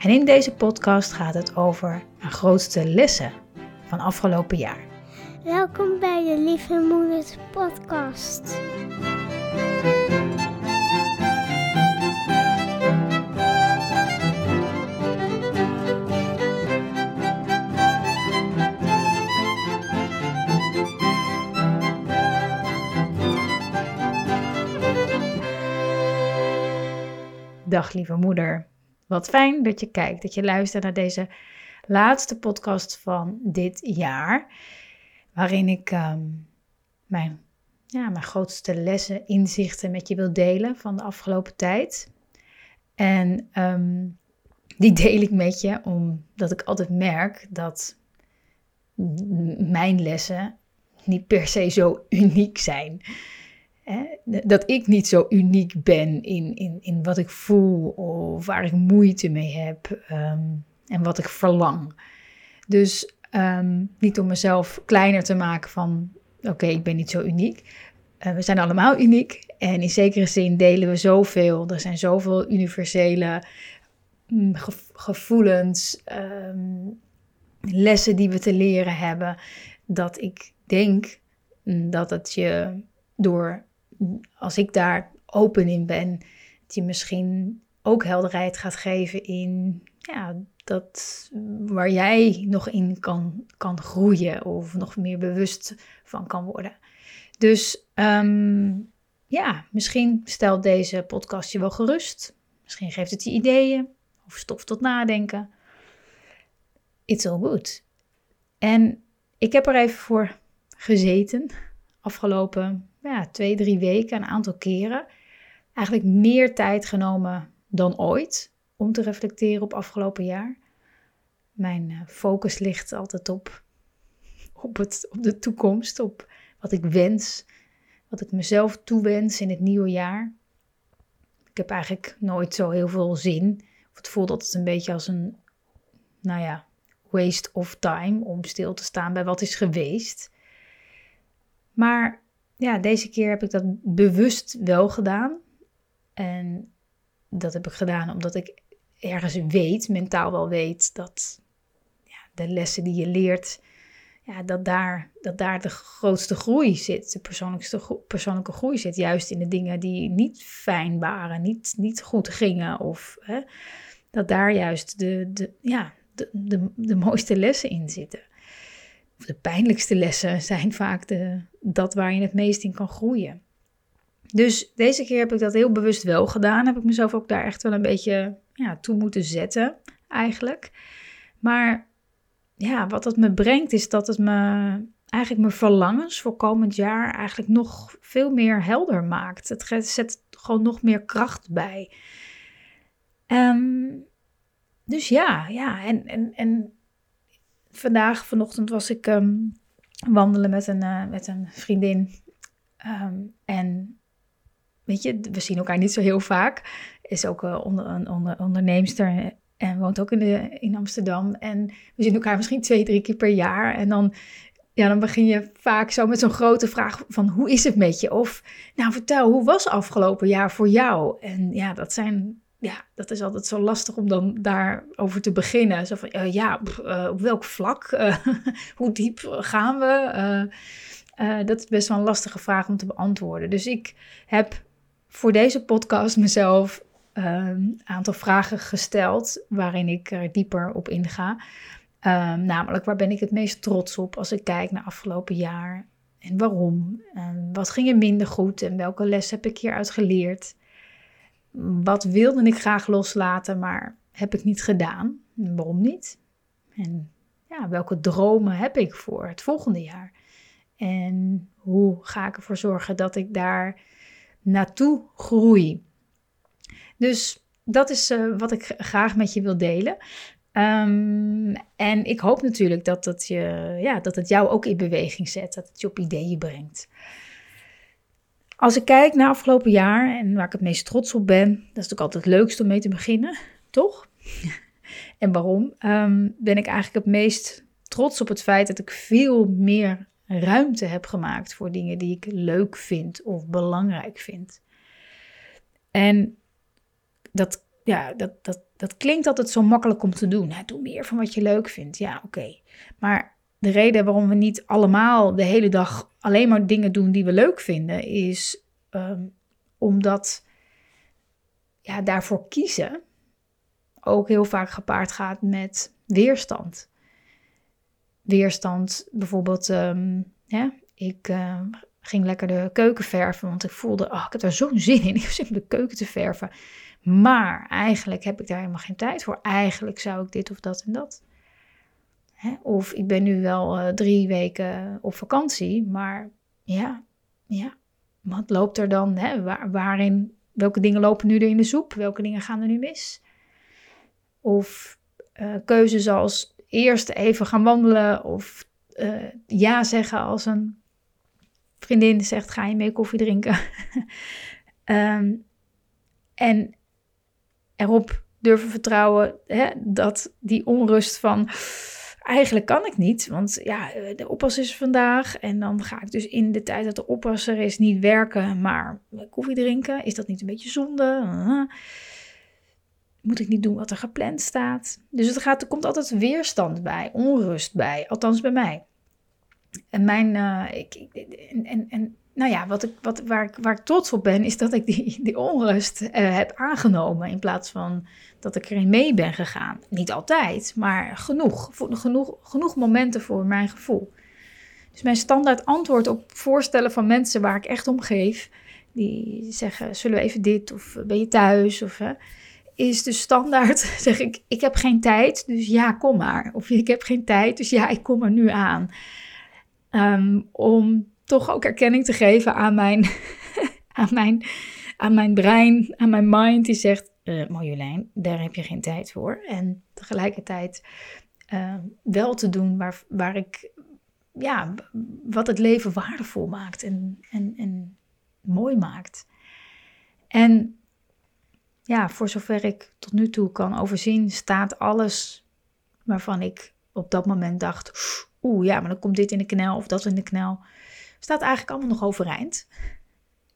En in deze podcast gaat het over mijn grootste lessen van afgelopen jaar. Welkom bij de Lieve Moeders Podcast. Dag lieve moeder. Wat fijn dat je kijkt, dat je luistert naar deze laatste podcast van dit jaar. Waarin ik ehm, mijn, ja, mijn grootste lessen, inzichten met je wil delen van de afgelopen tijd. En ehm, die deel ik met je omdat ik altijd merk dat mijn lessen niet per se zo uniek zijn dat ik niet zo uniek ben in, in, in wat ik voel of waar ik moeite mee heb ehm, en wat ik verlang. Dus ehm, niet om mezelf kleiner te maken van oké, ik ben niet zo uniek. Uh, we zijn allemaal uniek en in zekere zin delen we zoveel. Er zijn zoveel universele mm, gevoelens, ehm, lessen die we te leren hebben, dat ik denk dat het je door als ik daar open in ben, dat je misschien ook helderheid gaat geven in ja, dat waar jij nog in kan, kan groeien of nog meer bewust van kan worden. Dus ehm, ja, misschien stelt deze podcast je wel gerust. Misschien geeft het je ideeën of stof tot nadenken. It's all good. En ik heb er even voor gezeten afgelopen ja, twee, drie weken, een aantal keren, eigenlijk meer tijd genomen dan ooit om te reflecteren op afgelopen jaar. Mijn eh, focus ligt altijd op, op, het, op de toekomst, op wat ik wens, wat ik mezelf toewens in het nieuwe jaar. Ik heb eigenlijk nooit zo heel veel zin. Het voelt altijd een beetje als een, nou ja, waste of time om stil te staan bij wat is geweest. Maar ja, deze keer heb ik dat bewust wel gedaan. En dat heb ik gedaan omdat ik ergens weet, mentaal wel weet, dat ja, de lessen die je leert, ja, dat, daar, dat daar de grootste groei zit, de persoonlijkste, persoonlijke groei zit. Juist in de dingen die niet fijn waren, niet, niet goed gingen. Of hè, dat daar juist de, de, ja, de, de, de mooiste lessen in zitten de pijnlijkste lessen zijn vaak de, dat waar je het meest in kan groeien. Dus deze keer heb ik dat heel bewust wel gedaan. Heb ik mezelf ook daar echt wel een beetje ja, toe moeten zetten, eigenlijk. Maar ja, wat dat me brengt, is dat het me eigenlijk mijn verlangens voor komend jaar eigenlijk nog veel meer helder maakt. Het zet gewoon nog meer kracht bij. Um, dus ja, ja, en, en, en vandaag, vanochtend was ik ehm, wandelen met een, uh, met een vriendin. Ehm, en weet je, we zien elkaar niet zo heel vaak. Is ook uh, onder, een onder, onderneemster en woont ook in, de, in Amsterdam. En we zien elkaar misschien twee, drie keer per jaar. En dan, ja, dan begin je vaak zo met zo'n grote vraag van hoe is het met je? Of nou vertel, hoe was afgelopen jaar voor jou? En ja, dat zijn ja, dat is altijd zo lastig om dan daarover te beginnen. Zo van, uh, ja, uh, op welk vlak? Uh, hoe diep gaan we? dat is best wel een lastige vraag om te beantwoorden. Dus ik heb voor deze podcast mezelf een aantal vragen gesteld waarin ik er dieper op inga. Um, namelijk, waar ben ik het meest trots op als ik kijk naar afgelopen jaar? En waarom? En wat ging er minder goed? En welke les heb ik hieruit geleerd? Wat wilde ik graag loslaten, maar heb ik niet gedaan? Waarom niet? En ja, welke dromen heb ik voor het volgende jaar? En hoe ga ik ervoor zorgen dat ik daar naartoe groei? Dus dat is uh, wat ik graag met je wil delen. Ehm, en ik hoop natuurlijk dat het, je, ja, dat het jou ook in beweging zet, dat het je op ideeën brengt. Als ik kijk naar afgelopen jaar en waar ik het meest trots op ben, dat is natuurlijk altijd het leukste om mee te beginnen, toch? en waarom? Ehm, ben ik eigenlijk het meest trots op het feit dat ik veel meer ruimte heb gemaakt voor dingen die ik leuk vind of belangrijk vind. En dat, ja, dat, dat, dat klinkt altijd zo makkelijk om te doen. doe meer van wat je leuk vindt. Ja, oké. Maar de reden waarom we niet allemaal de hele dag alleen maar dingen doen die we leuk vinden, is um, omdat ja, daarvoor kiezen ook heel vaak gepaard gaat met weerstand. Weerstand, bijvoorbeeld, ja, ik uh, ging lekker de keuken verven, want ik voelde, oh, ik heb er zo'n zin in, ik heb zin om de keuken te verven. Maar eigenlijk heb ik daar helemaal geen tijd voor. Eigenlijk zou ik dit of dat en dat. Hè? Of ik ben nu wel uh, drie weken op vakantie, maar ja, ja, wat loopt er dan? Hè? Waar, waarin, welke dingen lopen nu er in de soep? Welke dingen gaan er nu mis? Of uh, keuzes als eerst even gaan wandelen of uh, ja zeggen als een vriendin zegt: ga je mee koffie drinken? um, en erop durven vertrouwen hè, dat die onrust van eigenlijk kan ik niet, want ja, de oppas is vandaag en dan ga ik dus in de tijd dat de oppasser is niet werken, maar koffie drinken. Is dat niet een beetje zonde? Moet ik niet doen wat er gepland staat? Dus het gaat, er komt altijd weerstand bij, onrust bij, althans bij mij. En mijn, uh, ik, en, en, en nou ja, wat ik, wat, waar, ik, waar ik trots op ben, is dat ik die, die onrust uh, heb aangenomen. In plaats van dat ik erin mee ben gegaan. Niet altijd, maar genoeg. Genoeg, genoeg momenten voor mijn gevoel. Dus mijn standaard antwoord op voorstellen van mensen waar ik echt om geef. Die zeggen, zullen we even dit? Of ben je thuis? Of, uh, is de standaard, zeg ik, ik heb geen tijd, dus ja, kom maar. Of ik heb geen tijd, dus ja, ik kom er nu aan. Um, om toch ook erkenning te geven aan mijn, aan mijn, aan mijn brein, aan mijn mind, die zegt: uh, Marjolein, daar heb je geen tijd voor. En tegelijkertijd uh, wel te doen waar, waar ik, ja, wat het leven waardevol maakt en, en, en mooi maakt. En ja, voor zover ik tot nu toe kan overzien, staat alles waarvan ik op dat moment dacht: oeh, ja, maar dan komt dit in de knel of dat in de knel staat eigenlijk allemaal nog overeind.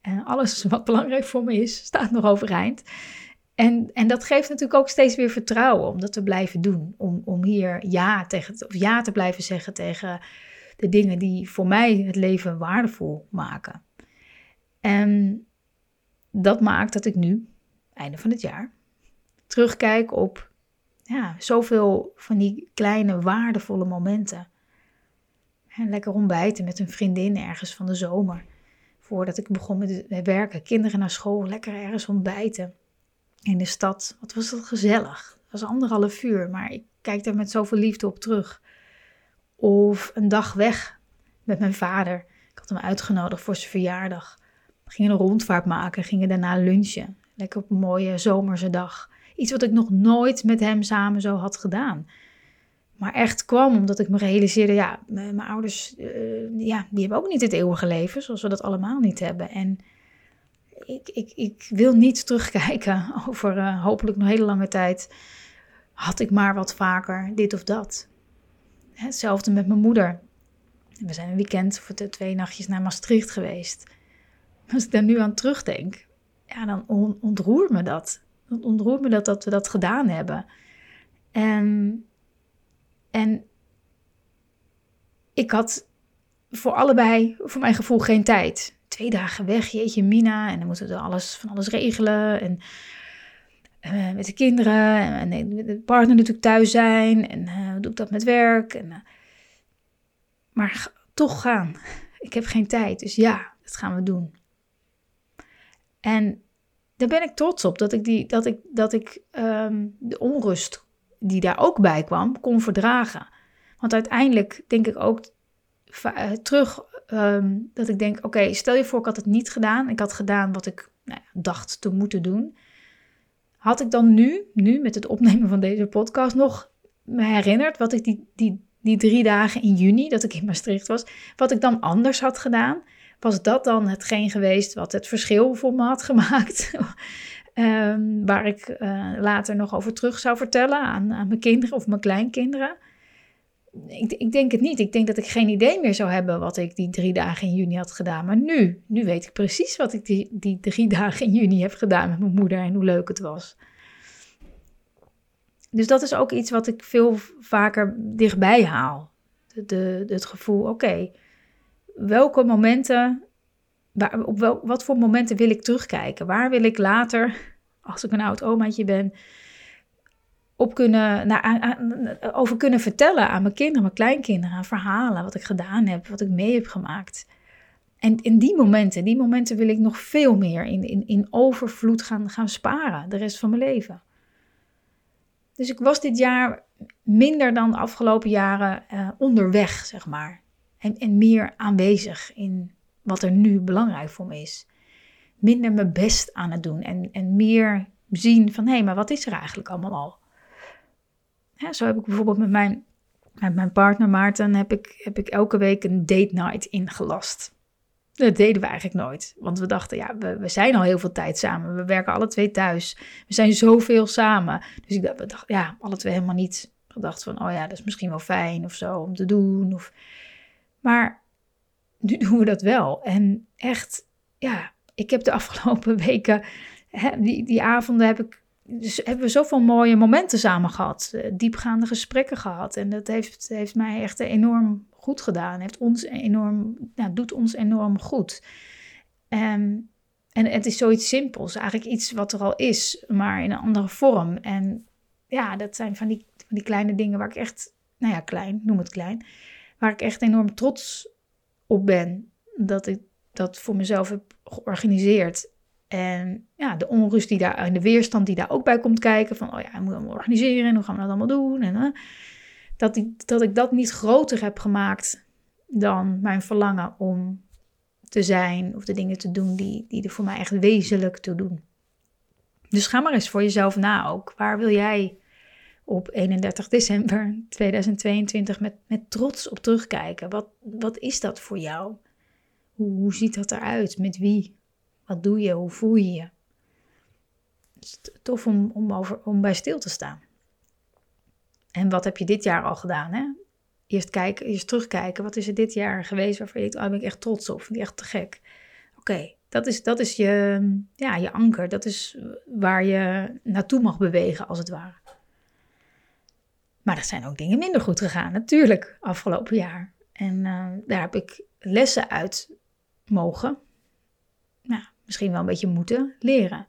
En alles wat belangrijk voor me is, staat nog overeind. En, en dat geeft natuurlijk ook steeds weer vertrouwen om dat te blijven doen. Om, om hier ja, tegen, of ja te blijven zeggen tegen de dingen die voor mij het leven waardevol maken. En dat maakt dat ik nu, einde van het jaar, terugkijk op ja, zoveel van die kleine waardevolle momenten. En lekker ontbijten met een vriendin ergens van de zomer. Voordat ik begon met werken. Kinderen naar school, lekker ergens ontbijten. In de stad. Wat was dat gezellig. Het was anderhalf uur, maar ik kijk daar met zoveel liefde op terug. Of een dag weg met mijn vader. Ik had hem uitgenodigd voor zijn verjaardag. We gingen een rondvaart maken, gingen daarna lunchen. Lekker op een mooie zomerse dag. Iets wat ik nog nooit met hem samen zo had gedaan maar echt kwam omdat ik me realiseerde, ja, mijn ouders, uh, ja, die hebben ook niet het eeuwige leven, zoals we dat allemaal niet hebben. En ik, ik, ik wil niet terugkijken over uh, hopelijk nog hele lange tijd. Had ik maar wat vaker dit of dat. Hetzelfde met mijn moeder. We zijn een weekend of twee nachtjes naar Maastricht geweest. Als ik daar nu aan terugdenk, ja, dan on, ontroert me dat. Dan ontroert me dat, dat we dat gedaan hebben. En en ik had voor allebei, voor mijn gevoel, geen tijd. Twee dagen weg, jeetje Mina. En dan moeten we alles, van alles regelen. En uh, met de kinderen. En, de partner natuurlijk thuis zijn. En uh, doe ik dat met werk. En, uh, maar toch gaan. Ik heb geen tijd. Dus ja, dat gaan we doen. En daar ben ik trots op. Dat ik, die, dat ik, dat ik um, de onrust die daar ook bij kwam, kon verdragen. Want uiteindelijk denk ik ook uh, terug um, dat ik denk: oké, stel je voor, ik had het niet gedaan. Ik had gedaan wat ik nou ja, dacht te moeten doen. Had ik dan nu, nu met het opnemen van deze podcast, nog me herinnert wat ik die, die, die drie dagen in juni, dat ik in Maastricht was, wat ik dan anders had gedaan, was dat dan hetgeen geweest wat het verschil voor me had gemaakt? Um, waar ik uh, later nog over terug zou vertellen aan, aan mijn kinderen of mijn kleinkinderen. Ik, ik, denk het niet. Ik denk dat ik geen idee meer zou hebben wat ik die drie dagen in juni had gedaan. Maar nu, nu weet ik precies wat ik die, die drie dagen in juni heb gedaan met mijn moeder en hoe leuk het was. Dus dat is ook iets wat ik veel vaker dichtbij haal. De het gevoel, oké, welke momenten, waar, op wat voor momenten wil ik terugkijken? Waar wil ik later, als ik een oud omaatje ben, op kunnen, over kunnen vertellen aan mijn kinderen, mijn kleinkinderen, aan verhalen, wat ik gedaan heb, wat ik mee heb gemaakt. En in die momenten, die momenten wil ik nog veel meer in, in, in overvloed gaan, gaan sparen, de rest van mijn leven. Dus ik was dit jaar minder dan de afgelopen jaren uh, onderweg, zeg maar. En, en meer aanwezig in wat er nu belangrijk voor me is. Minder mijn best aan het doen en, en meer zien van hé, hey, maar wat is er eigenlijk allemaal al? zo heb ik bijvoorbeeld met mijn, met mijn partner Maarten heb ik, heb ik elke week een date night ingelast. Dat deden we eigenlijk nooit. Want we dachten, ja, we, we zijn al heel veel tijd samen. We werken alle twee thuis. We zijn zoveel samen. Dus ik dacht, ja, alle twee helemaal niet gedacht van, oh ja, dat is misschien wel fijn of zo om te doen. Of... Maar nu doen we dat wel. En echt, ja, ik heb de afgelopen weken, hè, die, die avonden heb ik, dus hebben we zoveel mooie momenten samen gehad. Eh, diepgaande gesprekken gehad. En dat heeft, heeft mij echt enorm goed gedaan. Heeft ons enorm, nou, doet ons enorm goed. Um, en het is zoiets simpels, eigenlijk iets wat er al is, maar in een andere vorm. En ja, dat zijn van die, van die kleine dingen waar ik echt, nou ja, klein, noem het klein, waar ik echt enorm trots op ben dat ik dat voor mezelf heb georganiseerd. En ja, de onrust die daar en de weerstand die daar ook bij komt kijken, van oh ja, moet allemaal organiseren en hoe gaan we dat allemaal doen? En, dat, ik, dat ik dat niet groter heb gemaakt dan mijn verlangen om te zijn of de dingen te doen die, die er voor mij echt wezenlijk toe doen. Dus ga maar eens voor jezelf na ook. Waar wil jij op 31 december 2022 met, met trots op terugkijken? Wat, wat is dat voor jou? Hoe, hoe ziet dat eruit? Met wie? Wat doe je? Hoe voel je je? Het is tof om, om, over, om bij stil te staan. En wat heb je dit jaar al gedaan? Hè? Eerst kijken, eerst terugkijken. Wat is er dit jaar geweest waarvan je denkt, oh, ben ik echt trots op. Vind ik echt te gek. Oké, dat, is, dat is je, ja, je anker. Dat is waar je naartoe mag bewegen, als het ware. Maar er zijn ook dingen minder goed gegaan, natuurlijk, afgelopen jaar. En uh, daar heb ik lessen uit mogen, nou, misschien wel een beetje moeten leren.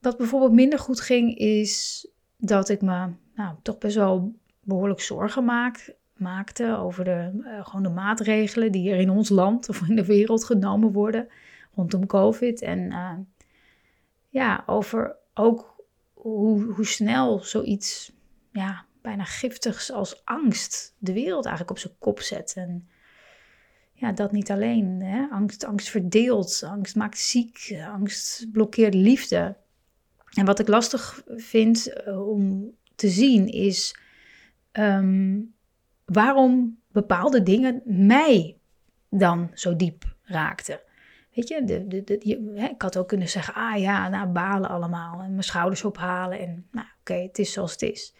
Wat bijvoorbeeld minder goed ging, is dat ik me nou, toch best wel behoorlijk zorgen maak, maakte over de, uh, gewoon de maatregelen die er in ons land of in de wereld genomen worden rondom COVID. En uh, ja, over ook hoe, hoe snel zoiets ja, bijna giftigs als angst de wereld eigenlijk op zijn kop zet. En ja, dat niet alleen. Hè? Angst, angst verdeelt, angst maakt ziek, angst blokkeert liefde. En wat ik lastig vind uh, om te zien is um, waarom bepaalde dingen mij dan zo diep raakten. Weet je, de, de, hè, ik had ook kunnen zeggen, ah ja, nou balen allemaal en mijn schouders ophalen en nou oké, het is zoals het is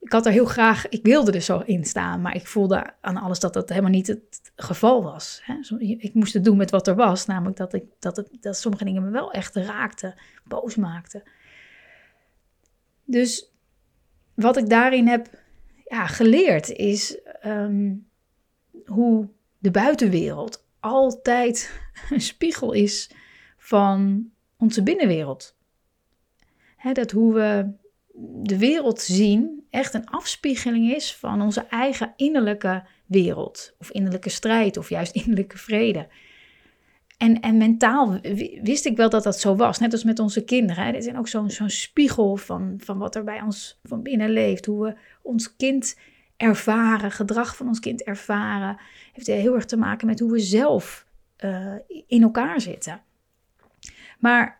ik had er heel graag, ik wilde er zo in staan, maar ik voelde aan alles dat dat helemaal niet het geval was. Ik moest het doen met wat er was, namelijk dat, ik, dat, het, dat sommige dingen me wel echt raakten, boos maakten. Dus wat ik daarin heb ja, geleerd is ehm, hoe de buitenwereld altijd een spiegel is van onze binnenwereld. dat hoe we de wereld zien echt een afspiegeling is van onze eigen innerlijke wereld. Of innerlijke strijd, of juist innerlijke vrede. En, en mentaal wist ik wel dat dat zo was, net als met onze kinderen. Er is ook zo'n zo'n spiegel van, van wat er bij ons van binnen leeft. Hoe we ons kind ervaren, gedrag van ons kind ervaren. Heeft heel erg te maken met hoe we zelf uh, in elkaar zitten. Maar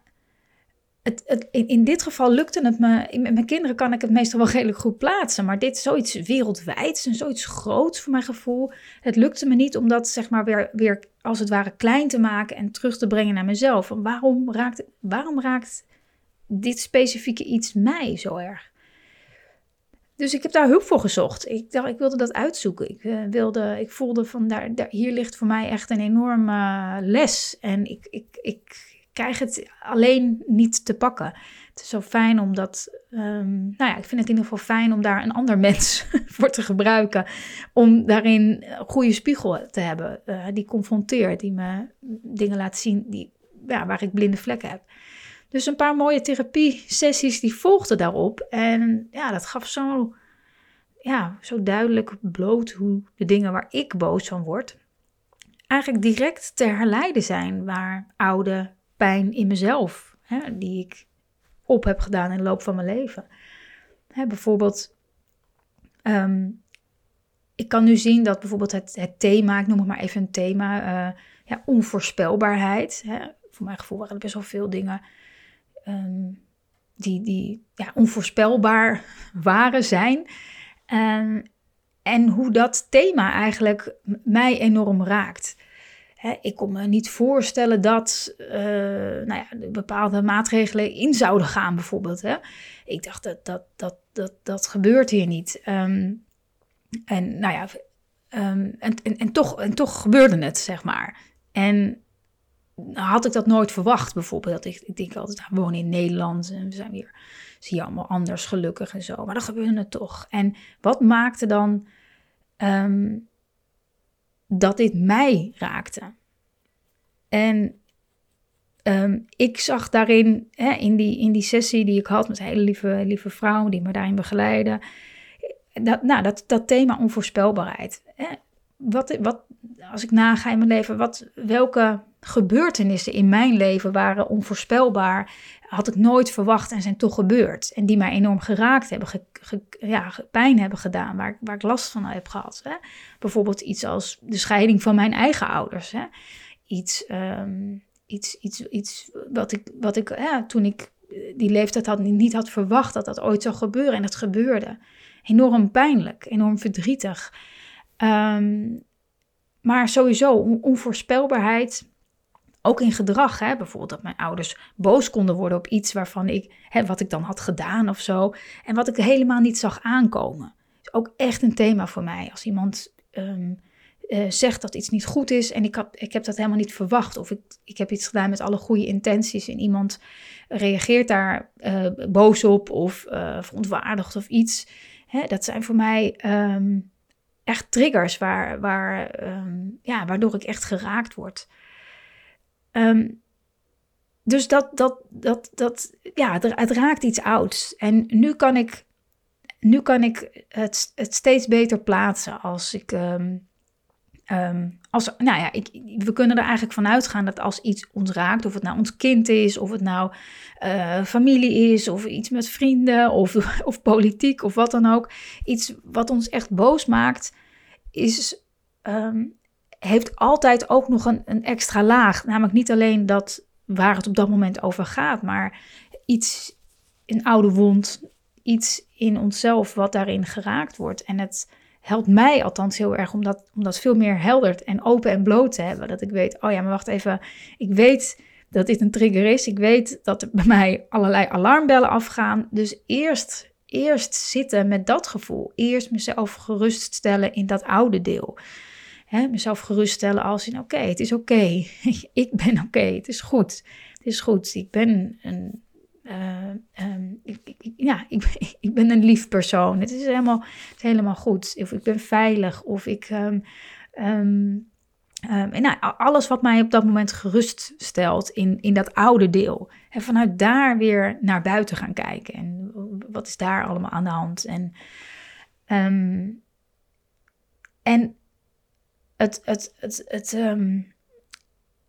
in, dit geval lukte het me. Met mijn kinderen kan ik het meestal wel redelijk goed plaatsen. Maar dit is zoiets wereldwijds en zoiets groots voor mijn gevoel. Het lukte me niet om dat zeg maar weer, weer als het ware klein te maken en terug te brengen naar mezelf. waarom, raakt, waarom raakt dit specifieke iets mij zo erg? Dus ik heb daar hulp voor gezocht. Ik ik wilde dat uitzoeken. Ik, uh, wilde, ik voelde van daar, daar, hier ligt voor mij echt een enorme les. En ik, ik, ik krijg het alleen niet te pakken. Het is zo fijn om dat. Um, nou ja, ik vind het in ieder geval fijn om daar een ander mens voor te gebruiken. Om daarin een goede spiegel te hebben. Uh, die confronteert, die me dingen laat zien die, ja, waar ik blinde vlekken heb. Dus een paar mooie therapie-sessies die volgden daarop. En ja, dat gaf zo, ja, zo duidelijk bloot hoe de dingen waar ik boos van word, eigenlijk direct te herleiden zijn waar oude pijn in mezelf, hè, die ik op heb gedaan in de loop van mijn leven. Hè, bijvoorbeeld, ehm, ik kan nu zien dat bijvoorbeeld het, het thema, ik noem het maar even een thema, uh, ja, onvoorspelbaarheid. Hè. Voor mijn gevoel waren er best wel veel dingen um, die, die ja, onvoorspelbaar waren zijn. En hoe dat thema eigenlijk mij enorm raakt. Ik kon me niet voorstellen dat uh, nou ja, bepaalde maatregelen in zouden gaan, bijvoorbeeld. Hè. Ik dacht dat dat, dat, dat, dat gebeurt hier niet. Um, en nou ja, um, en, en, en, toch, en toch gebeurde het, zeg maar. En had ik dat nooit verwacht, bijvoorbeeld. Ik, ik denk altijd, nou, we wonen in Nederland en we zijn weer, zie je allemaal anders gelukkig en zo. Maar dan gebeurde het toch. En wat maakte dan um, dat dit mij raakte? En um, ik zag daarin, hè, in, die, in die sessie die ik had met hele lieve, lieve vrouwen die me daarin begeleiden, dat, nou, dat, dat thema onvoorspelbaarheid. Hè. Wat, wat, als ik naga in mijn leven, wat, welke gebeurtenissen in mijn leven waren onvoorspelbaar, had ik nooit verwacht en zijn toch gebeurd. En die mij enorm geraakt hebben, ja, pijn hebben gedaan, waar, waar ik last van heb gehad. Hè. Bijvoorbeeld iets als de scheiding van mijn eigen ouders. Hè. Iets, um, iets, iets, iets wat ik, wat ik ja, toen ik die leeftijd had, niet had verwacht dat dat ooit zou gebeuren. En het gebeurde. Enorm pijnlijk, enorm verdrietig. Um, maar sowieso onvoorspelbaarheid ook in gedrag, hè? bijvoorbeeld dat mijn ouders boos konden worden op iets waarvan ik, hè, wat ik dan had gedaan of zo, en wat ik helemaal niet zag aankomen. Is ook echt een thema voor mij. Als iemand um, uh, zegt dat iets niet goed is en ik, ik heb dat helemaal niet verwacht, of ik, ik heb iets gedaan met alle goede intenties en iemand reageert daar uh, boos op of uh, verontwaardigd of iets. Hè, dat zijn voor mij um, echt triggers waar, waar, um, ja, waardoor ik echt geraakt word. Um, dus dat, dat, dat, dat, ja, het, raakt iets ouds. En nu kan ik, nu kan ik het, het steeds beter plaatsen als ik. Um, als, nou ja, ik, we kunnen er eigenlijk van uitgaan dat als iets ons raakt, of het nou ons kind is, of het nou uh, familie is, of iets met vrienden, of, of politiek, of wat dan ook, iets wat ons echt boos maakt, is heeft altijd ook nog een, een extra laag. Namelijk niet alleen dat waar het op dat moment over gaat, maar iets, een oude wond, iets in onszelf wat daarin geraakt wordt. En het helpt mij althans heel erg om dat, veel meer helder en open en bloot te hebben. Dat ik weet, oh ja, maar wacht even, ik weet dat dit een trigger is. Ik weet dat er bij mij allerlei alarmbellen afgaan. Dus eerst, eerst zitten met dat gevoel. Eerst mezelf geruststellen in dat oude deel hè, mezelf geruststellen als in oké, het is oké. ik ben oké, het is goed. Het is goed. Ik ben een, uh, um, ik, ja, ik, ik, ben een lief persoon. Het is helemaal, het is helemaal goed. Of ik ben veilig. Of ik. Um, en nou, alles wat mij op dat moment gerust stelt in, in dat oude deel. En vanuit daar weer naar buiten gaan kijken. En wat is daar allemaal aan de hand? En, en het, het, het, het um,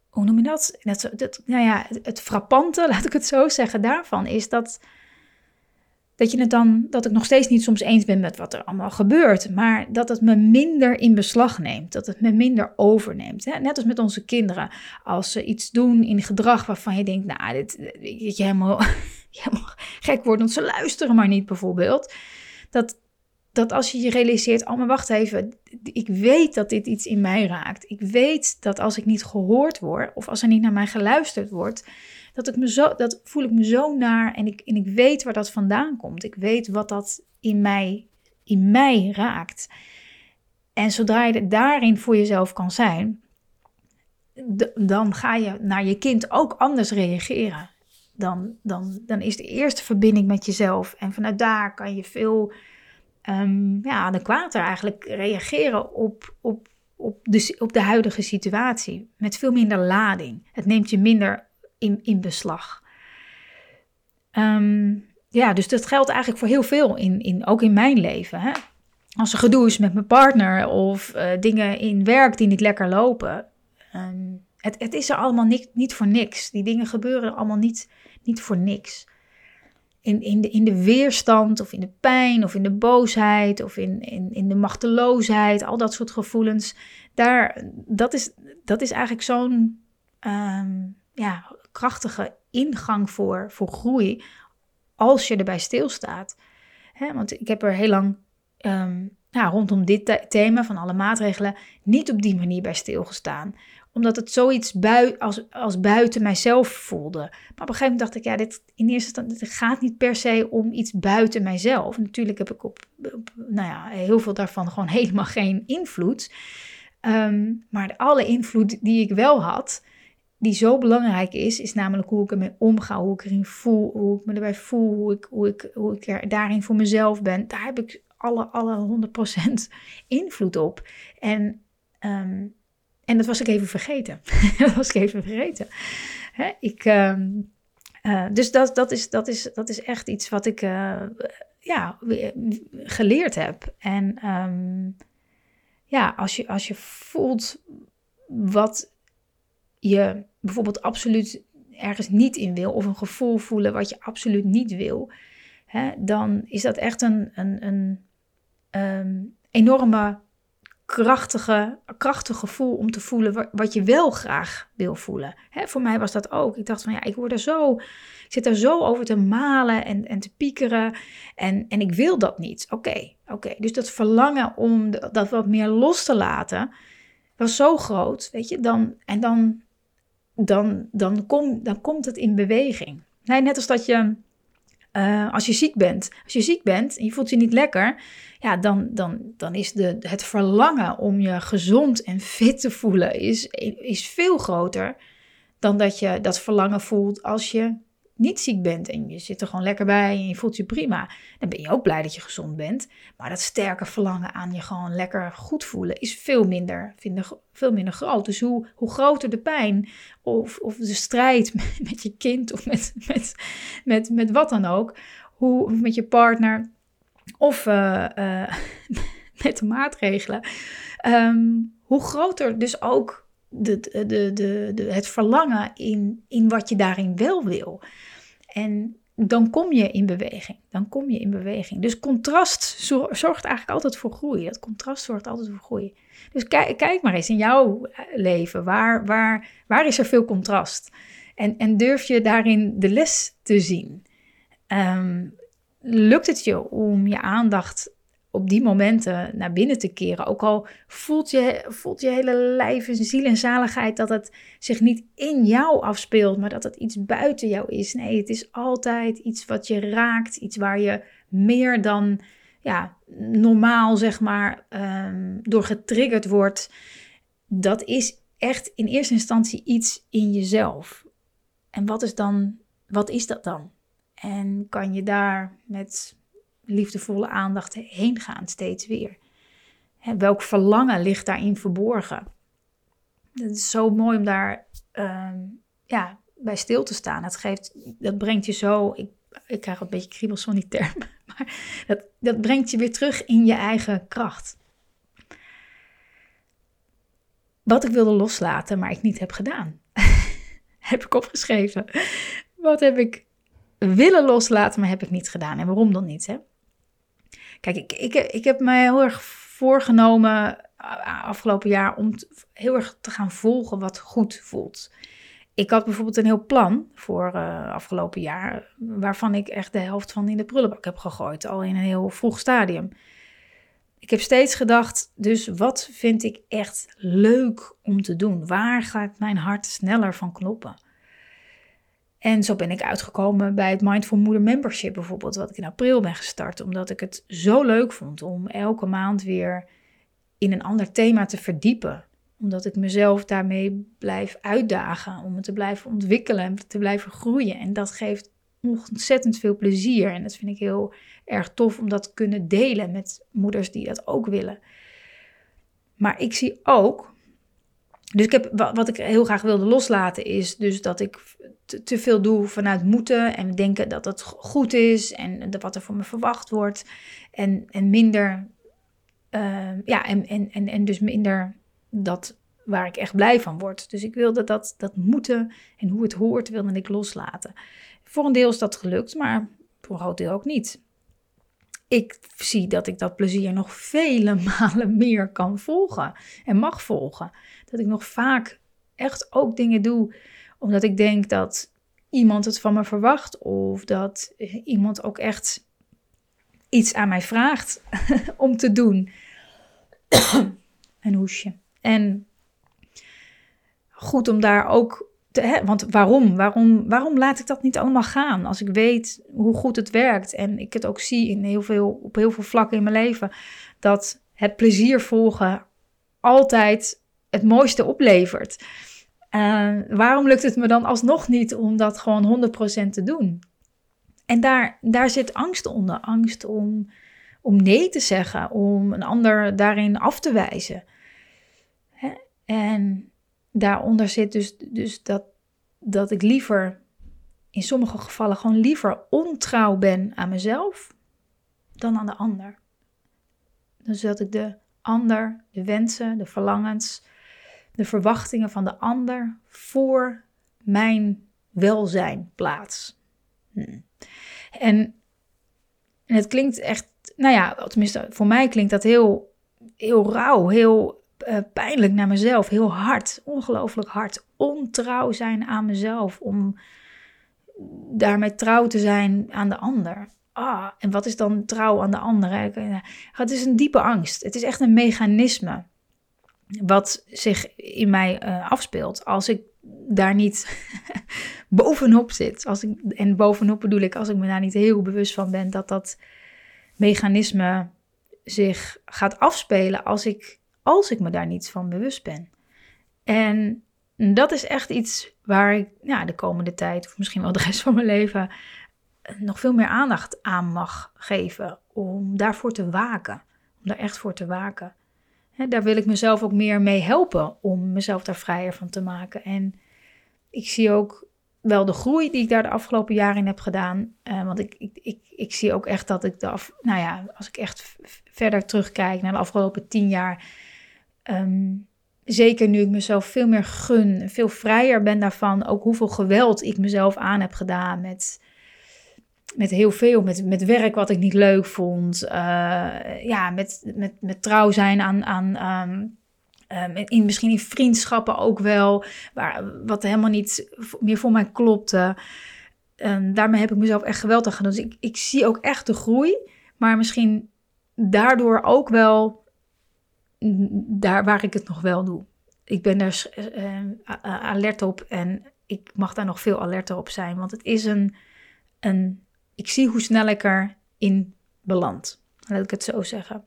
hoe noem je dat? Het, nou ja, het, frappante, laat ik het zo zeggen, daarvan is dat dat, je het dan, dat ik nog steeds niet soms eens ben met wat er allemaal gebeurt, maar dat het me minder in beslag neemt, dat het me minder overneemt. Hè? Net als met onze kinderen, als ze iets doen in gedrag waarvan je denkt, nou, dit, dat je helemaal, helemaal gek wordt, want ze luisteren maar niet bijvoorbeeld. Dat, dat als je je realiseert, oh maar wacht even, ik weet dat dit iets in mij raakt. Ik weet dat als ik niet gehoord word of als er niet naar mij geluisterd wordt, dat, ik me zo, dat voel ik me zo naar en ik, en ik weet waar dat vandaan komt. Ik weet wat dat in mij, in mij raakt. En zodra je daarin voor jezelf kan zijn, dan ga je naar je kind ook anders reageren. Dan, dan, dan is de eerste verbinding met jezelf. En vanuit daar kan je veel um, ja, adequater eigenlijk reageren op, op, op, de, op de huidige situatie. Met veel minder lading. Het neemt je minder in, in beslag. Um, ja, dus dat geldt eigenlijk voor heel veel, in, in, ook in mijn leven. Hè? Als er gedoe is met mijn partner of uh, dingen in werk die niet lekker lopen. Um, het, het is er allemaal niet, niet voor niks. Die dingen gebeuren allemaal niet, niet voor niks. In, in, de, in de weerstand of in de pijn of in de boosheid of in, in, in de machteloosheid, al dat soort gevoelens. Daar, dat, is, dat is eigenlijk zo'n um, ja, krachtige ingang voor, voor groei als je erbij stilstaat. He, want ik heb er heel lang um, rondom dit thema van alle maatregelen niet op die manier bij stilgestaan. Omdat het zoiets bui als, als buiten mijzelf voelde. Maar op een gegeven moment dacht ik, ja, dit in eerste instantie gaat niet per se om iets buiten mijzelf. Natuurlijk heb ik op, nou ja, heel veel daarvan gewoon helemaal geen invloed. Um, maar alle invloed die ik wel had, die zo belangrijk is, is namelijk hoe ik ermee omga, hoe ik erin voel, hoe ik me erbij voel, hoe ik, hoe ik, hoe ik er daarin voor mezelf ben. Daar heb ik alle, alle 100% invloed op. En, um, en dat was ik even vergeten. dat was ik even vergeten. Hè? Ik, um, uh, dus dat, dat, is, dat, is, dat is echt iets wat ik uh, ja, geleerd heb. En um, ja, als je, als je voelt wat je bijvoorbeeld absoluut ergens niet in wil, of een gevoel voelen wat je absoluut niet wil, hè, dan is dat echt een, een, een um, enorme krachtige, krachtig gevoel om te voelen wat je wel graag wil voelen. Hè, voor mij was dat ook. Ik dacht van ja, ik word er zo, ik zit er zo over te malen en, en te piekeren en, en ik wil dat niet. Oké, oké. Dus dat verlangen om dat wat meer los te laten was zo groot, weet je. Dan, en dan dan, dan, kom, dan komt het in beweging. Nee, net als dat je, uh, als je ziek bent, als je ziek bent en je voelt je niet lekker, ja, dan, dan, dan is de, het verlangen om je gezond en fit te voelen is, is veel groter dan dat je dat verlangen voelt als je niet ziek bent en je zit er gewoon lekker bij en je voelt je prima, dan ben je ook blij dat je gezond bent. Maar dat sterke verlangen aan je gewoon lekker goed voelen is veel minder, veel minder groot. Dus hoe, hoe groter de pijn of, of de strijd met, je kind of met, met, met, met wat dan ook, hoe, met je partner of uh, uh, met de maatregelen, um, hoe groter dus ook de, de, de, het verlangen in, in wat je daarin wel wil. En dan kom je in beweging. Dan kom je in beweging. Dus contrast zorgt eigenlijk altijd voor groei. Dat contrast zorgt altijd voor groei. Dus kijk, kijk maar eens in jouw eh, leven. Waar, waar, waar is er veel contrast? En, en durf je daarin de les te zien? Um, lukt het je om je aandacht op die momenten naar binnen te keren. Ook al voelt je, voelt je hele lijf en ziel en zaligheid dat het zich niet in jou afspeelt, maar dat het iets buiten jou is. Nee, het is altijd iets wat je raakt, iets waar je meer dan ja, normaal, zeg maar, um, door getriggerd wordt. Dat is echt in eerste instantie iets in jezelf. En wat is dan, wat is dat dan? En kan je daar met liefdevolle aandacht heen gaan, steeds weer. Welk verlangen ligt daarin verborgen? Het is zo mooi om daar uh, ja, bij stil te staan. Het geeft, dat brengt je zo, ik, ik krijg een beetje kriebels van die term, maar dat, dat brengt je weer terug in je eigen kracht. Wat ik wilde loslaten, maar ik niet heb gedaan. heb ik opgeschreven. Wat heb ik willen loslaten, maar heb ik niet gedaan. En waarom dan niet? Hè? Kijk, ik, ik, ik heb mij heel erg voorgenomen afgelopen jaar om heel erg te gaan volgen wat goed voelt. Ik had bijvoorbeeld een heel plan voor uh, afgelopen jaar, waarvan ik echt de helft van in de prullenbak heb gegooid, al in een heel vroeg stadium. Ik heb steeds gedacht, dus wat vind ik echt leuk om te doen? Waar gaat mijn hart sneller van kloppen? En zo ben ik uitgekomen bij het Mindful Moeder Membership bijvoorbeeld, wat ik in april ben gestart, omdat ik het zo leuk vond om elke maand weer in een ander thema te verdiepen. Omdat ik mezelf daarmee blijf uitdagen, om me te blijven ontwikkelen en te blijven groeien. En dat geeft ontzettend veel plezier. En dat vind ik heel erg tof om dat te kunnen delen met moeders die dat ook willen. Maar ik zie ook. Dus ik heb, wat ik heel graag wilde loslaten is dus dat ik te, veel doe vanuit moeten en denken dat het goed is en wat er voor me verwacht wordt. En, en minder, uh, ja, en, en, en, en dus minder dat waar ik echt blij van word. Dus ik wilde dat, dat moeten en hoe het hoort, wilde ik loslaten. Voor een deel is dat gelukt, maar voor een groot deel ook niet. Ik zie dat ik dat plezier nog vele malen meer kan volgen en mag volgen. Dat ik nog vaak echt ook dingen doe omdat ik denk dat iemand het van me verwacht of dat iemand ook echt iets aan mij vraagt om te doen. een hoesje. En goed om daar ook te, want waarom? waarom? Waarom laat ik dat niet allemaal gaan? Als ik weet hoe goed het werkt en ik het ook zie in heel veel, op heel veel vlakken in mijn leven, dat het plezier volgen altijd het mooiste oplevert. Uh, waarom lukt het me dan alsnog niet om dat gewoon 100% te doen? En daar, daar zit angst onder. Angst om, om nee te zeggen, om een ander daarin af te wijzen. Hè? En daaronder zit dus, dus dat, dat ik liever, in sommige gevallen, gewoon liever ontrouw ben aan mezelf dan aan de ander. Dus dat ik de ander, de wensen, de verlangens, de verwachtingen van de ander voor mijn welzijn plaats. Hm. En, en het klinkt echt, nou ja, tenminste voor mij klinkt dat heel, heel rauw, heel uh, pijnlijk naar mezelf, heel hard, ongelooflijk hard. Ontrouw zijn aan mezelf, om daarmee trouw te zijn aan de ander. Ah, en wat is dan trouw aan de ander? Het is een diepe angst. Het is echt een mechanisme wat zich in mij uh, afspeelt. Als ik daar niet bovenop zit. Als ik, en bovenop bedoel ik als ik me daar niet heel bewust van ben dat dat mechanisme zich gaat afspelen als ik, als ik me daar niet van bewust ben. En dat is echt iets waar ik de komende tijd, of misschien wel de rest van mijn leven, nog veel meer aandacht aan mag geven. Om daarvoor te waken. Om daar echt voor te waken daar wil ik mezelf ook meer mee helpen om mezelf daar vrijer van te maken. En ik zie ook wel de groei die ik daar de afgelopen jaren in heb gedaan. Uh, want ik, ik, ik, ik zie ook echt dat ik de af, nou ja, als ik echt verder terugkijk naar de afgelopen tien jaar. Ehm, zeker nu ik mezelf veel meer gun, veel vrijer ben daarvan. Ook hoeveel geweld ik mezelf aan heb gedaan met met heel veel, met, met werk wat ik niet leuk vond. Uh, ja, met, met, met trouw zijn aan, aan um, in, misschien in vriendschappen ook wel, waar, wat helemaal niet meer voor mij klopte. Um, daarmee heb ik mezelf echt geweld aan gedaan. Dus ik, ik zie ook echt de groei, maar misschien daardoor ook wel daar waar ik het nog wel doe. Ik ben daar uh, alert op en ik mag daar nog veel alerter op zijn, want het is een, een ik zie hoe snel ik erin beland. Laat ik het zo zeggen.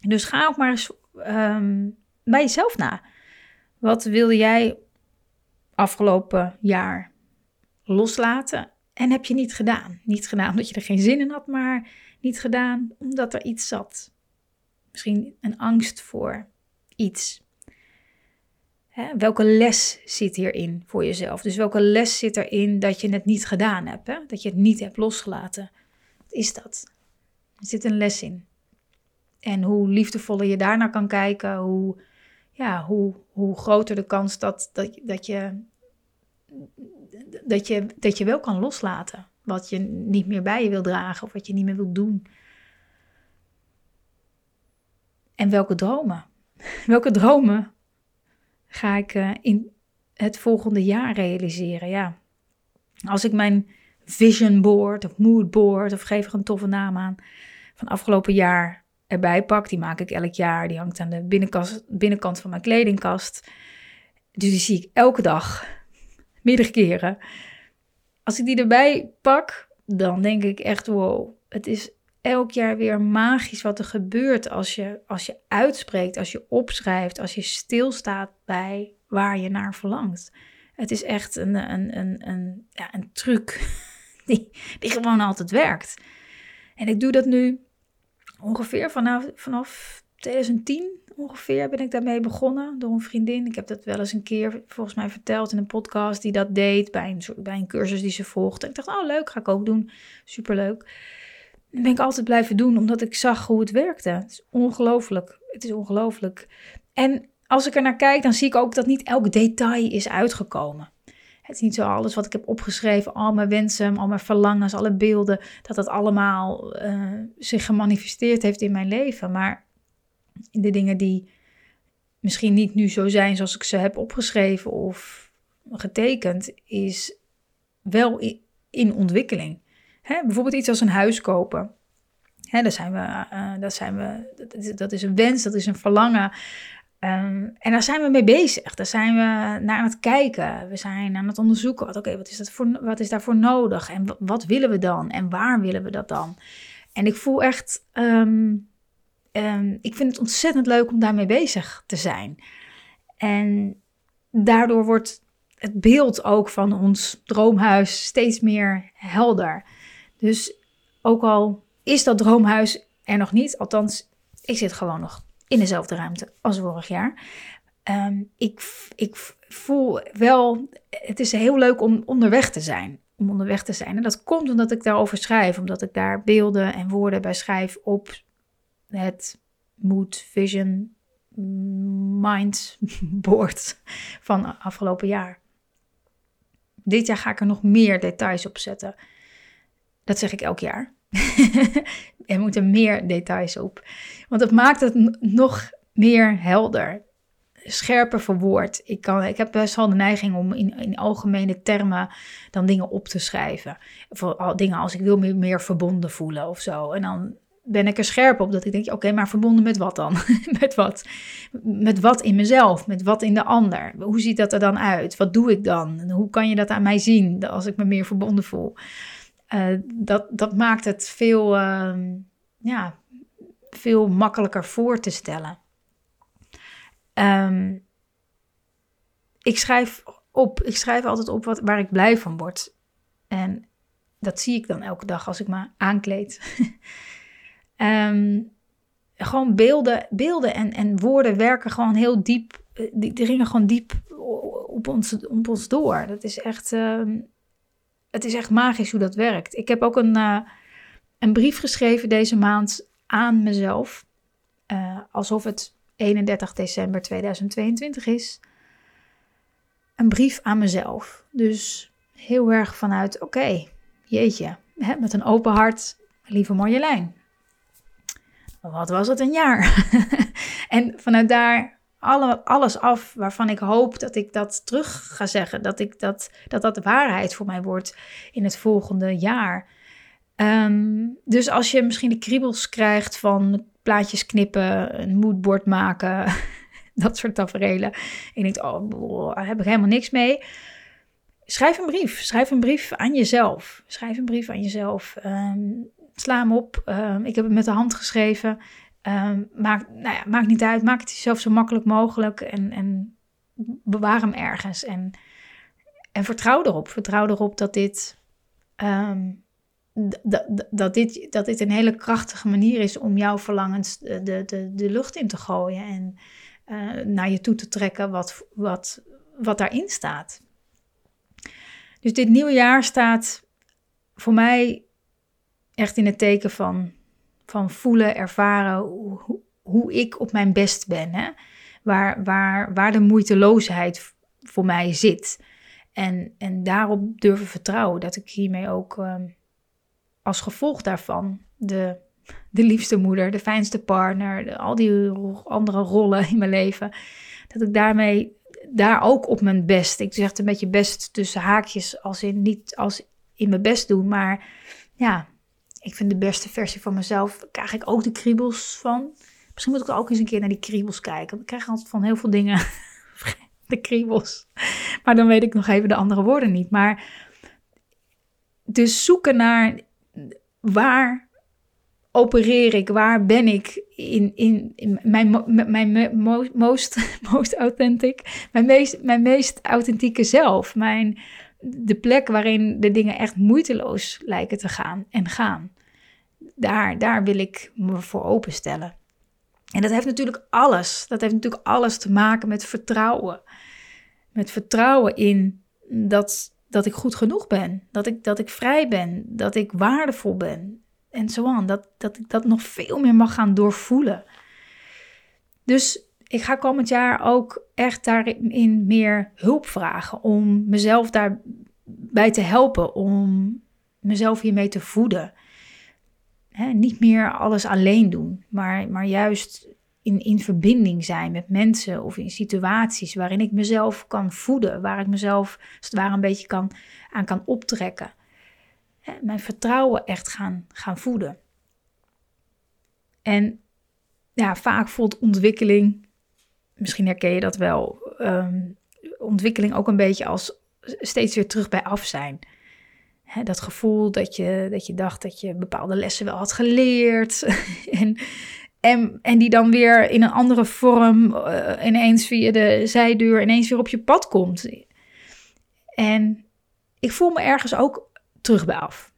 Dus ga ook maar eens um, bij jezelf na. Wat wil jij afgelopen jaar loslaten? En heb je niet gedaan? Niet gedaan omdat je er geen zin in had, maar niet gedaan omdat er iets zat. Misschien een angst voor iets. Hè? Welke les zit hierin voor jezelf? Dus welke les zit erin dat je het niet gedaan hebt? Hè? Dat je het niet hebt losgelaten? Wat is dat? Er zit een les in. En hoe liefdevoller je daarnaar kan kijken, hoe, ja, hoe, hoe groter de kans dat, dat, dat, je, dat, je, dat je wel kan loslaten. wat je niet meer bij je wil dragen of wat je niet meer wilt doen. En welke dromen? Welke dromen ga ik uh, in het volgende jaar realiseren? Ja, als ik mijn vision board of mood board of geef er een toffe naam aan van afgelopen jaar erbij pak, die maak ik elk jaar. Die hangt aan de binnenkast, binnenkant van mijn kledingkast. Dus die zie ik elke dag, meerdere keren. Als ik die erbij pak, dan denk ik echt, wow, het is elk jaar weer magisch wat er gebeurt als je, als je uitspreekt, als je opschrijft, als je stilstaat bij waar je naar verlangt. Het is echt een, een, een, een, ja, een truc die, die gewoon altijd werkt. En ik doe dat nu ongeveer vanaf, vanaf 2010 ongeveer ben ik daarmee begonnen door een vriendin. Ik heb dat wel eens een keer volgens mij verteld in een podcast die dat deed bij een, bij een cursus die ze volgde. En ik dacht, oh leuk, ga ik ook doen. Superleuk. Dat ben ik altijd blijven doen omdat ik zag hoe het werkte. Het is ongelooflijk. Het is ongelooflijk. En als ik er naar kijk, dan zie ik ook dat niet elk detail is uitgekomen. Het is niet zo alles wat ik heb opgeschreven, al mijn wensen, al mijn verlangens, alle beelden, dat dat allemaal uh, zich gemanifesteerd heeft in mijn leven. Maar de dingen die misschien niet nu zo zijn zoals ik ze heb opgeschreven of getekend, is wel in ontwikkeling. Hè, bijvoorbeeld iets als een huis kopen. Hè, daar zijn we, uh, daar zijn we, dat is, dat een wens, dat is een verlangen. Um, en daar zijn we mee bezig. Daar zijn we naar aan het kijken. We zijn aan het onderzoeken. Oké, wat, is dat voor, wat is daarvoor nodig? En wat willen we dan? En waar willen we dat dan? En ik voel echt. Um, um, ik vind het ontzettend leuk om daarmee bezig te zijn. En daardoor wordt het beeld ook van ons droomhuis steeds meer helder. Dus ook al is dat droomhuis er nog niet, althans, ik zit gewoon nog in dezelfde ruimte als vorig jaar. Um, ik, ik voel wel, het is heel leuk om onderweg te zijn. Om onderweg te zijn. En dat komt omdat ik daarover schrijf, omdat ik daar beelden en woorden bij schrijf op het Mood Vision Mind board van afgelopen jaar. Dit jaar ga ik er nog meer details op zetten. Dat zeg ik elk jaar. er moeten meer details op. Want dat maakt het nog meer helder. Scherper verwoord. Ik, kan, ik heb best wel de neiging om in, in algemene termen dan dingen op te schrijven. Voor dingen als ik wil me meer verbonden voelen of zo. En dan ben ik er scherp op dat ik denk, oké, maar verbonden met wat dan? met wat? Met wat in mezelf, met wat in de ander? Hoe ziet dat er dan uit? Wat doe ik dan? hoe kan je dat aan mij zien als ik me meer verbonden voel? Uh, dat, dat maakt het veel, uh, ja, veel makkelijker voor te stellen. Um, ik schrijf op, ik schrijf altijd op wat, waar ik blij van word. En dat zie ik dan elke dag als ik me aankleed. um, gewoon beelden, beelden en, en woorden werken gewoon heel diep. Eh, die dringen gewoon diep op ons, op ons door. Dat is echt. Het is echt magisch hoe dat werkt. Ik heb ook een, uh, een brief geschreven deze maand aan mezelf. Uh, alsof het 31 december 2022 is. Een brief aan mezelf. Dus heel erg vanuit, oké, jeetje, hè, met een open hart, lieve Marjolein. Wat was het een jaar? en vanuit daar alle, alles af waarvan ik hoop dat ik dat terug ga zeggen. Dat, ik dat, dat dat de waarheid voor mij wordt in het volgende jaar. Um, dus als je misschien de kriebels krijgt van plaatjes knippen, een moodboard maken, dat soort tafereelen. En je denkt, oh, daar heb ik helemaal niks mee. Schrijf een brief. Schrijf een brief aan jezelf. Schrijf een brief aan jezelf. Um, sla hem op. Um, ik heb het met de hand geschreven. Um, maakt, nou ja, maakt niet uit. Maak het jezelf zo makkelijk mogelijk. En, en bewaar hem ergens. En, en vertrouw erop. Vertrouw erop dat dit, um, dat, dit, dat dit een hele krachtige manier is om jouw verlangens de, de, de lucht in te gooien. En uh, naar je toe te trekken wat, wat, wat daarin staat. Dus dit nieuwe jaar staat voor mij echt in het teken van van voelen, ervaren hoe, ik op mijn best ben. Hè? Waar, waar, waar de moeiteloosheid voor mij zit. En, en daarop durven vertrouwen dat ik hiermee ook uh, als gevolg daarvan de, de liefste moeder, de fijnste partner, al die andere rollen in mijn leven, dat ik daarmee daar ook op mijn best, ik zeg het een beetje best tussen haakjes, als in niet als in mijn best doen, maar ja, ik vind de beste versie van mezelf, krijg ik ook de kriebels van. Misschien moet ik ook eens een keer naar die kriebels kijken. Ik krijg altijd van heel veel dingen de kriebels. Maar dan weet ik nog even de andere woorden niet. Maar dus zoeken naar waar opereer ik, waar ben ik in, in, in mijn, mijn most, most authentic, mijn meest, mijn meest authentieke zelf. Mijn, de plek waarin de dingen echt moeiteloos lijken te gaan en gaan. Daar, daar wil ik me voor openstellen. En dat heeft natuurlijk alles, dat heeft natuurlijk alles te maken met vertrouwen. Met vertrouwen in dat, dat ik goed genoeg ben, dat ik, dat ik vrij ben, dat ik waardevol ben en zo aan. Dat, dat ik dat nog veel meer mag gaan doorvoelen. Dus ik ga komend jaar ook echt daarin meer hulp vragen om mezelf daarbij te helpen, om mezelf hiermee te voeden. Niet meer alles alleen doen, maar, maar juist in, in verbinding zijn met mensen of in situaties waarin ik mezelf kan voeden, waar ik mezelf als het ware een beetje kan, aan kan optrekken. mijn vertrouwen echt gaan, gaan voeden. En ja, vaak voelt ontwikkeling, misschien herken je dat wel, ehm, ontwikkeling ook een beetje als steeds weer terug bij af zijn. Dat gevoel dat je, dat je dacht dat je bepaalde lessen wel had geleerd. en en, en die dan weer in een andere vorm uh, ineens via de zijdeur ineens weer op je pad komt. En ik voel me ergens ook terug bij af.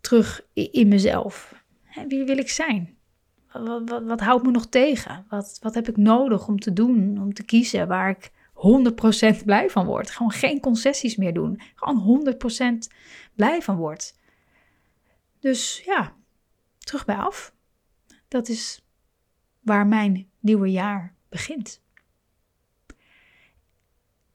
Terug in mezelf. Wie wil ik zijn? Wat, wat, wat, houdt me nog tegen? Wat, wat heb ik nodig om te doen, om te kiezen waar ik 100% blij van word? Gewoon geen concessies meer doen. Gewoon 100% blij van word. Dus ja, terug bij af. Dat is waar mijn nieuwe jaar begint.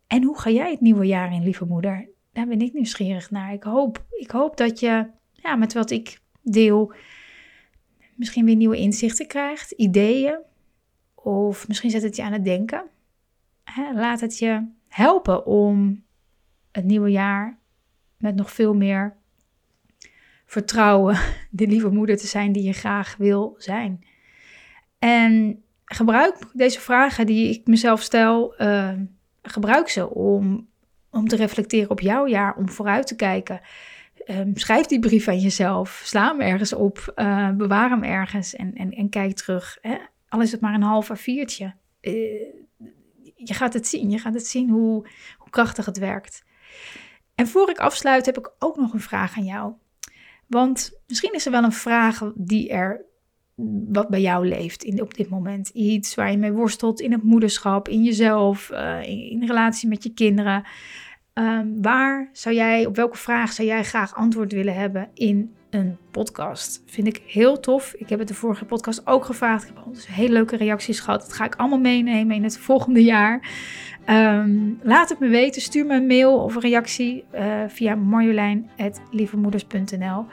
En hoe ga jij het nieuwe jaar in, lieve moeder? Daar ben ik nieuwsgierig naar. Ik hoop, ik hoop dat je ja, met wat ik deel misschien weer nieuwe inzichten krijgt, ideeën. Of misschien zet het je aan het denken. Laat het je helpen om het nieuwe jaar met nog veel meer vertrouwen de lieve moeder te zijn die je graag wil zijn. En gebruik deze vragen die ik mezelf stel, uh, gebruik ze om, om te reflecteren op jouw jaar, om vooruit te kijken. Um, schrijf die brief aan jezelf, sla hem ergens op, uh, bewaar hem ergens en, en, kijk terug. Hè? Al is het maar een half A4'tje. Uh, je gaat het zien, je gaat het zien hoe, hoe krachtig het werkt. En voor ik afsluit heb ik ook nog een vraag aan jou. Want misschien is er wel een vraag die er wat bij jou leeft in, op dit moment. Iets waar je mee worstelt in het moederschap, in jezelf, uh, in, relatie met je kinderen. Um, waar zou jij, op welke vraag zou jij graag antwoord willen hebben in een podcast? Vind ik heel tof. Ik heb het de vorige podcast ook gevraagd. Ik heb al dus hele leuke reacties gehad. Dat ga ik allemaal meenemen in het volgende jaar. Um, laat het me weten. Stuur me een mail of een reactie uh, via marjolein.lievemoeders.nl.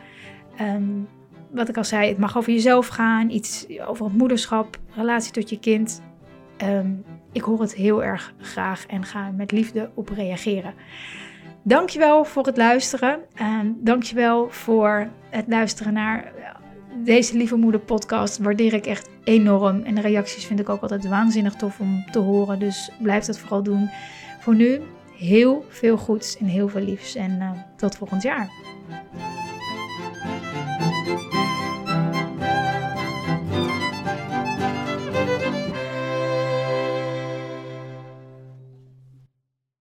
Um, wat ik al zei, het mag over jezelf gaan, iets over het moederschap, relatie tot je kind. Ehm, ik hoor het heel erg graag en ga met liefde op reageren. Dankjewel voor het luisteren. En dankjewel voor het luisteren naar deze Lieve Moeder podcast. Waardeer ik echt enorm. En de reacties vind ik ook altijd waanzinnig tof om te horen. Dus blijf dat vooral doen. Voor nu heel veel goeds en heel veel liefs. En uh, tot volgend jaar.